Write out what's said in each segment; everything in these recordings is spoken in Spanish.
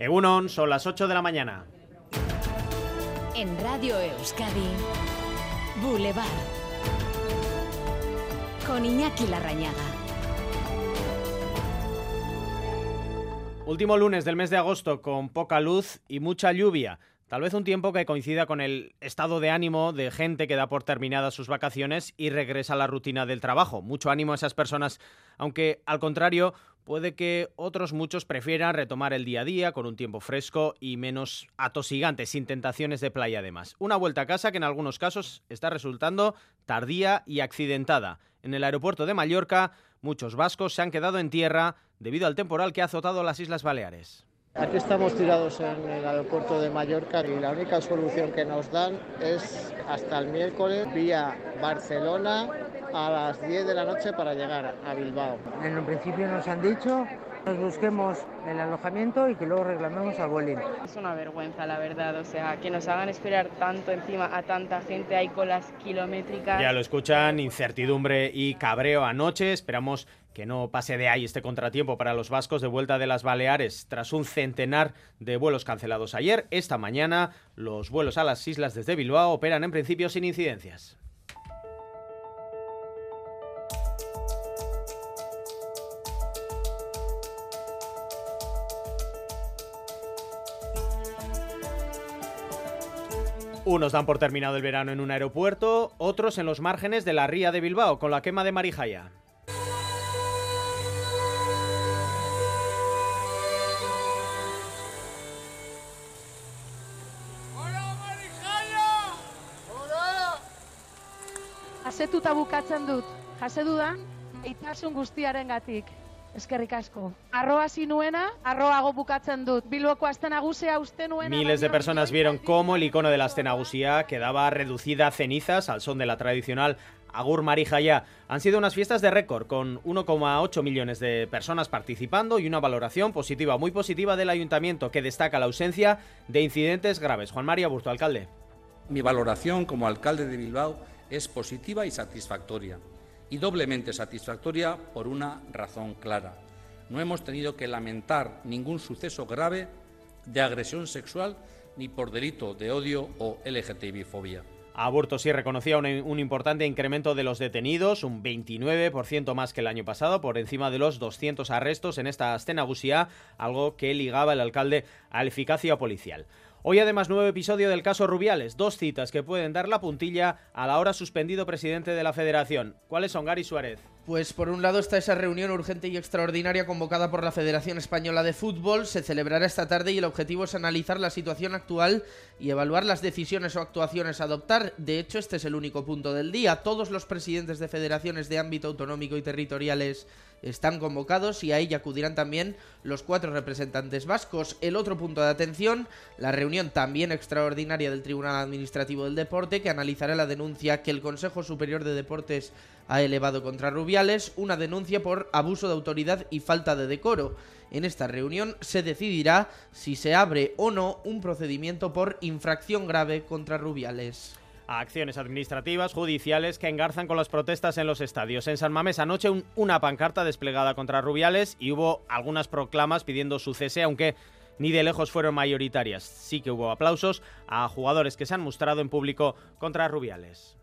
Egunon, son las 8 de la mañana. En Radio Euskadi, Boulevard. Con Iñaki Larrañaga. Último lunes del mes de agosto con poca luz y mucha lluvia. Tal vez un tiempo que coincida con el estado de ánimo de gente que da por terminadas sus vacaciones y regresa a la rutina del trabajo. Mucho ánimo a esas personas, aunque al contrario, puede que otros muchos prefieran retomar el día a día con un tiempo fresco y menos atosigante, sin tentaciones de playa además. Una vuelta a casa que en algunos casos está resultando tardía y accidentada. En el aeropuerto de Mallorca, muchos vascos se han quedado en tierra debido al temporal que ha azotado las Islas Baleares. Aquí estamos tirados en el aeropuerto de Mallorca y la única solución que nos dan es hasta el miércoles vía Barcelona a las 10 de la noche para llegar a Bilbao. En un principio nos han dicho nos busquemos el alojamiento y que luego reclamemos al Vueling. Es una vergüenza, la verdad, o sea, que nos hagan esperar tanto encima a tanta gente, hay colas kilométricas. Ya lo escuchan, incertidumbre y cabreo anoche, esperamos que no pase de ahí este contratiempo para los vascos de vuelta de las Baleares tras un centenar de vuelos cancelados ayer. Esta mañana los vuelos a las islas desde Bilbao operan en principio sin incidencias. Unos dan por terminado el verano en un aeropuerto, otros en los márgenes de la ría de Bilbao con la quema de Marijaya. Asetuta bukatzen dut, jase dudan, eitasun guztiaren gatik. Eskerrik asko. Arroa sinuena, arroago bukatzen dut. Bilboko astenagusia uste nuena... Miles de personas vieron cómo el icono de la astenagusía quedaba reducida a cenizas al son de la tradicional Agur Marijaya. Han sido unas fiestas de récord, con 1,8 millones de personas participando y una valoración positiva, muy positiva del ayuntamiento, que destaca la ausencia de incidentes graves. Juan María Burto, alcalde. Mi valoración como alcalde de Bilbao es positiva y satisfactoria. Y doblemente satisfactoria por una razón clara. No hemos tenido que lamentar ningún suceso grave de agresión sexual ni por delito de odio o LGTBI-fobia. Aburto sí reconocía un, importante incremento de los detenidos, un 29% más que el año pasado, por encima de los 200 arrestos en esta Astenagusía, algo que ligaba el alcalde a la eficacia policial. Hoy además nuevo episodio del caso Rubiales, dos citas que pueden dar la puntilla a la hora suspendido presidente de la federación. ¿Cuáles son, Gary Suárez? Pues por un lado está esa reunión urgente y extraordinaria convocada por la Federación Española de Fútbol. Se celebrará esta tarde y el objetivo es analizar la situación actual y evaluar las decisiones o actuaciones a adoptar. De hecho, este es el único punto del día. Todos los presidentes de federaciones de ámbito autonómico y territoriales están convocados y a ella acudirán también los cuatro representantes vascos. El otro punto de atención, la reunión también extraordinaria del Tribunal Administrativo del Deporte que analizará la denuncia que el Consejo Superior de Deportes ha elevado contra Rubiales, una denuncia por abuso de autoridad y falta de decoro. En esta reunión se decidirá si se abre o no un procedimiento por infracción grave contra Rubiales a acciones administrativas, judiciales que engarzan con las protestas en los estadios. En San Mamés anoche un, una pancarta desplegada contra Rubiales y hubo algunas proclamas pidiendo su cese, aunque ni de lejos fueron mayoritarias. Sí que hubo aplausos a jugadores que se han mostrado en público contra Rubiales.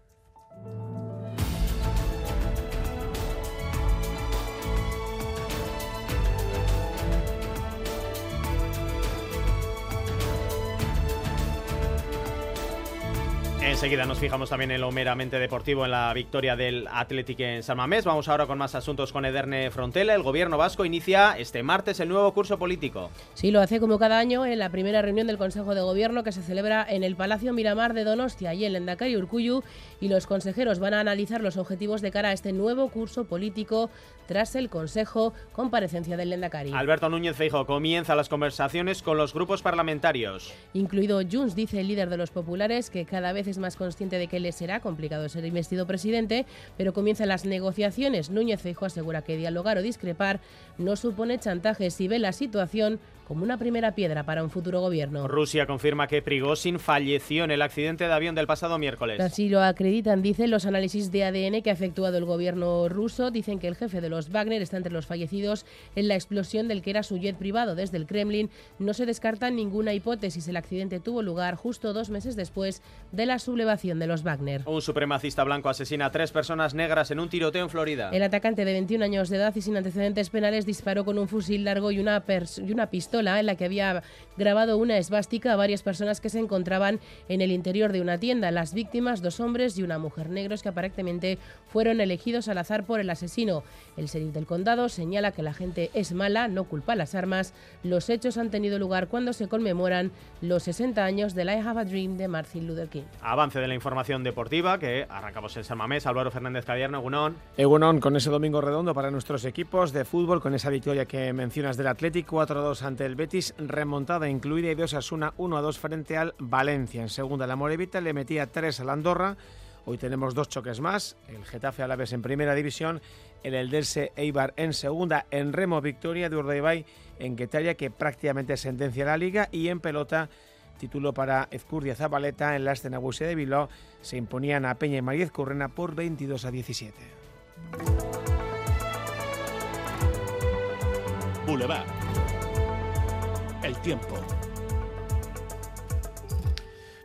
Enseguida nos fijamos también en lo meramente deportivo en la victoria del Athletic en San Mamés. Vamos ahora con más asuntos con Ederne Frontela. El gobierno vasco inicia este martes el nuevo curso político. Sí, lo hace como cada año en la primera reunión del Consejo de Gobierno que se celebra en el Palacio Miramar de Donostia y el Endacari Urcuyu y los consejeros van a analizar los objetivos de cara a este nuevo curso político tras el Consejo comparecencia del Endacari. Alberto Núñez Feijo comienza las conversaciones con los grupos parlamentarios. Incluido Junts, dice el líder de los populares, que cada vez es más consciente de que le será complicado ser investido presidente, pero comienzan las negociaciones. Núñez Feijo asegura que dialogar o discrepar no supone chantaje si ve la situación como una primera piedra para un futuro gobierno. Rusia confirma que Prigozhin falleció en el accidente de avión del pasado miércoles. Así lo acreditan, dicen los análisis de ADN que ha efectuado el gobierno ruso. Dicen que el jefe de los Wagner está entre los fallecidos en la explosión del que era su jet privado. Desde el Kremlin no se descarta ninguna hipótesis. El accidente tuvo lugar justo dos meses después de la sublevación de los Wagner. Un supremacista blanco asesina a tres personas negras en un tiroteo en Florida. El atacante de 21 años de edad y sin antecedentes penales disparó con un fusil largo y una, y una pistola en la que había grabado una esvástica a varias personas que se encontraban en el interior de una tienda. Las víctimas, dos hombres y una mujer negros que aparentemente fueron elegidos al azar por el asesino. El sheriff del condado señala que la gente es mala, no culpa las armas. Los hechos han tenido lugar cuando se conmemoran los 60 años del I Have a Dream de Martin Luther King. Avance de la información deportiva que arrancamos en San Mamés. Álvaro Fernández Cadierno, Egunon. Egunon, con ese domingo redondo para nuestros equipos de fútbol, con esa victoria que mencionas del Atlético 4-2 ante el Betis, remontada incluida y de Osasuna 1-2 frente al Valencia. En segunda, la Morevita le metía 3 al Andorra. Hoy tenemos dos choques más, el Getafe Alaves en primera división, el Eldense Eibar en segunda, en remo victoria de Urdaibai en Guetaria que prácticamente sentencia la liga y en pelota título para Ezcurdia Zabaleta en la escena de Bilbao se imponían a Peña y Mariez Currena por 22 a 17. Boulevard. El tiempo.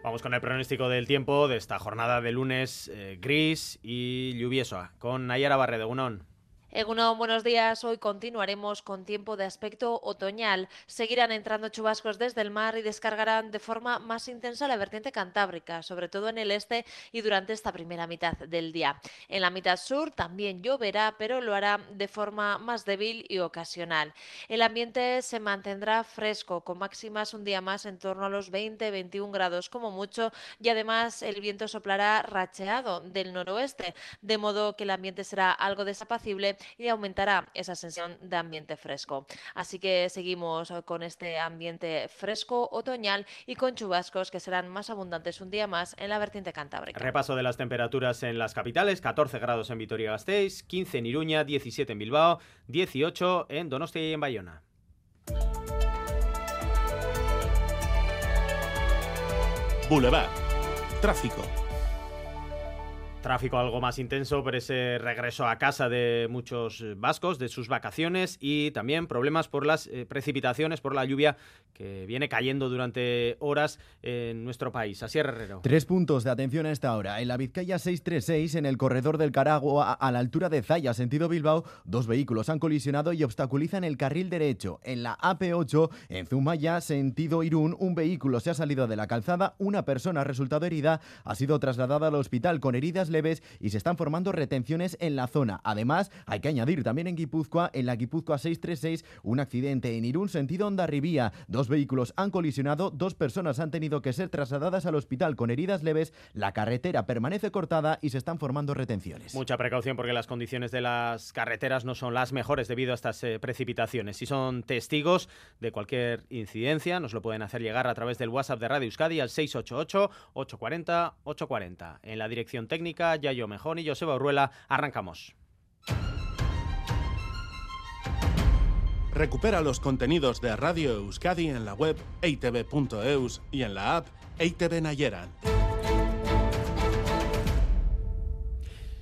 Vamos con el pronóstico del tiempo de esta jornada de lunes eh, gris y lluvioso con Nayara Barredo, Unón. Egunon, buenos días. Hoy continuaremos con tiempo de aspecto otoñal. Seguirán entrando chubascos desde el mar y descargarán de forma más intensa la vertiente cantábrica, sobre todo en el este y durante esta primera mitad del día. En la mitad sur también lloverá, pero lo hará de forma más débil y ocasional. El ambiente se mantendrá fresco, con máximas un día más en torno a los 20-21 grados como mucho, y además el viento soplará racheado del noroeste, de modo que el ambiente será algo desapacible y aumentará esa sensación de ambiente fresco. Así que seguimos con este ambiente fresco otoñal y con chubascos que serán más abundantes un día más en la vertiente cantábrica. Repaso de las temperaturas en las capitales, 14 grados en Vitoria-Gasteiz, 15 en Iruña, 17 en Bilbao, 18 en Donostia y en Bayona. Boulevard. Tráfico. Tráfico algo más intenso por ese regreso a casa de muchos vascos, de sus vacaciones y también problemas por las eh, precipitaciones, por la lluvia que viene cayendo durante horas en nuestro país. Así Herrero. Tres puntos de atención a esta hora. En la Vizcaya 636, en el corredor del Caragua, a la altura de Zaya, sentido Bilbao, dos vehículos han colisionado y obstaculizan el carril derecho. En la AP8, en Zumaya, sentido Irún, un vehículo se ha salido de la calzada, una persona ha resultado herida, ha sido trasladada al hospital con heridas leves y se están formando retenciones en la zona. Además, hay que añadir también en Guipúzcoa, en la Guipúzcoa 636, un accidente en Irún, sentido Ondarribía. Dos vehículos han colisionado, dos personas han tenido que ser trasladadas al hospital con heridas leves, la carretera permanece cortada y se están formando retenciones. Mucha precaución porque las condiciones de las carreteras no son las mejores debido a estas eh, precipitaciones. Si son testigos de cualquier incidencia, nos lo pueden hacer llegar a través del WhatsApp de Radio Euskadi al 688-840-840. En la dirección técnica Yayo Mejón y Joseba Urruela. Arrancamos. Recupera los contenidos de Radio Euskadi en la web eitv.eus y en la app EITV Nayeran.